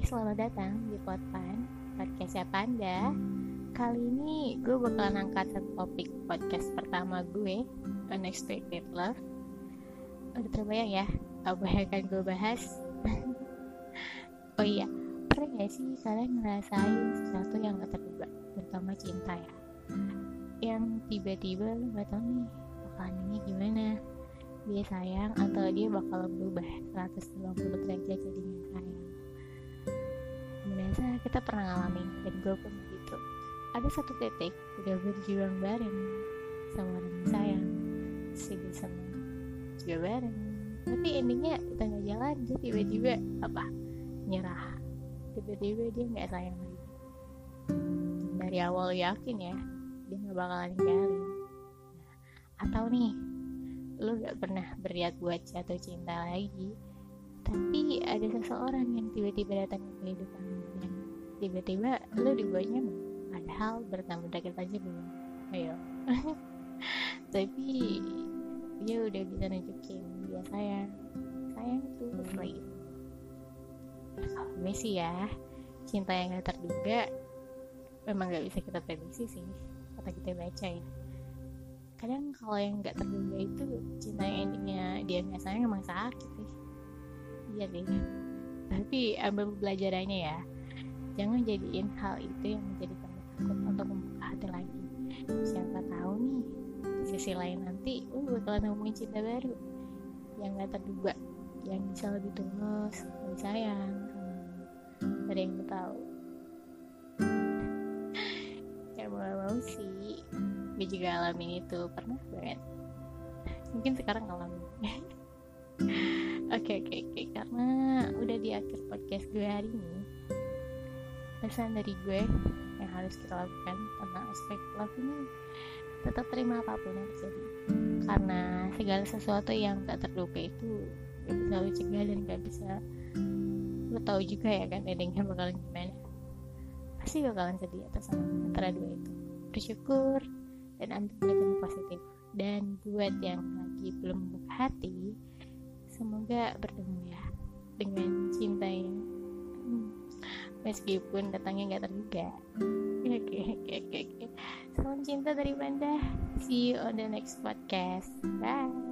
selamat datang di Podpan Podcastnya Panda Kali ini gue bakalan angkat satu topik podcast pertama gue Unexpected Love. Udah terbayang ya apa yang akan gue bahas. Oh iya, pernah gak sih kalian ngerasain sesuatu yang gak terduga Terutama cinta ya? Yang tiba-tiba lo gak tau nih bakalan ini gimana? Dia sayang atau dia bakal berubah 150 derajat jadinya sayang merasa kita pernah ngalamin dan gue pun begitu. Ada satu titik udah berjuang bareng sama orang yang sayang juga seneng juga bareng. Tapi endingnya kita nggak jalan dia tiba-tiba apa nyerah. Tiba-tiba dia nggak sayang lagi. Dari awal yakin ya dia nggak bakalan ninggalin. Atau nih lu gak pernah berniat buat jatuh cinta lagi ada seseorang yang tiba-tiba datang ke kehidupan dan tiba-tiba lu dibuatnya padahal bertambah deket aja belum. Ayo. Tapi dia udah bisa nunjukin dia sayang. Sayang tulus lagi gue sih ya cinta yang gak terduga memang gak bisa kita prediksi sih kata kita baca ya. Kadang kalau yang nggak terduga itu cinta yang endingnya dia nggak sayang emang sakit sih iya deh tapi ambil pelajarannya ya. Jangan jadiin hal itu yang menjadi kamu takut untuk membuka hati lagi. Siapa tahu nih di sisi lain nanti lu bakalan nemuin cinta baru yang nggak terduga yang bisa lebih tulus lebih sayang. Ada yang tahu? Ya mau mau sih. Gue juga alamin itu. Pernah banget. Mungkin sekarang ngalamin oke oke oke udah di akhir podcast gue hari ini pesan dari gue yang harus kita lakukan tentang aspek love ini tetap terima apa pun yang terjadi. Karena segala sesuatu yang tak terduga itu gak bisa lu cegah dan gak bisa lu tahu juga ya kan endingnya bakalan gimana. Pasti bakalan sedih atas antara dua itu. Bersyukur dan ambil pelajaran positif. Dan buat yang lagi belum membuka hati semoga bertemu ya dengan cinta yang hmm, meskipun datangnya nggak terduga. Oke oke oke oke. Salam cinta dari Banda see you on the next podcast. Bye